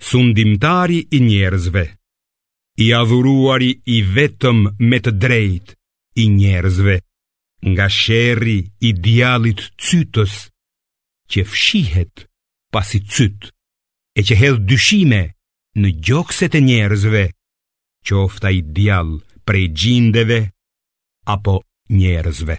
Sundimtari i njerëzve I adhuruari i vetëm me të drejtë i njerëzve Nga sherri i djallit cytës Që fshihet pasi cyt E që hedh dyshime në gjokset e njerëzve Qoftë ai djall prej xhindeve Apo njerëzve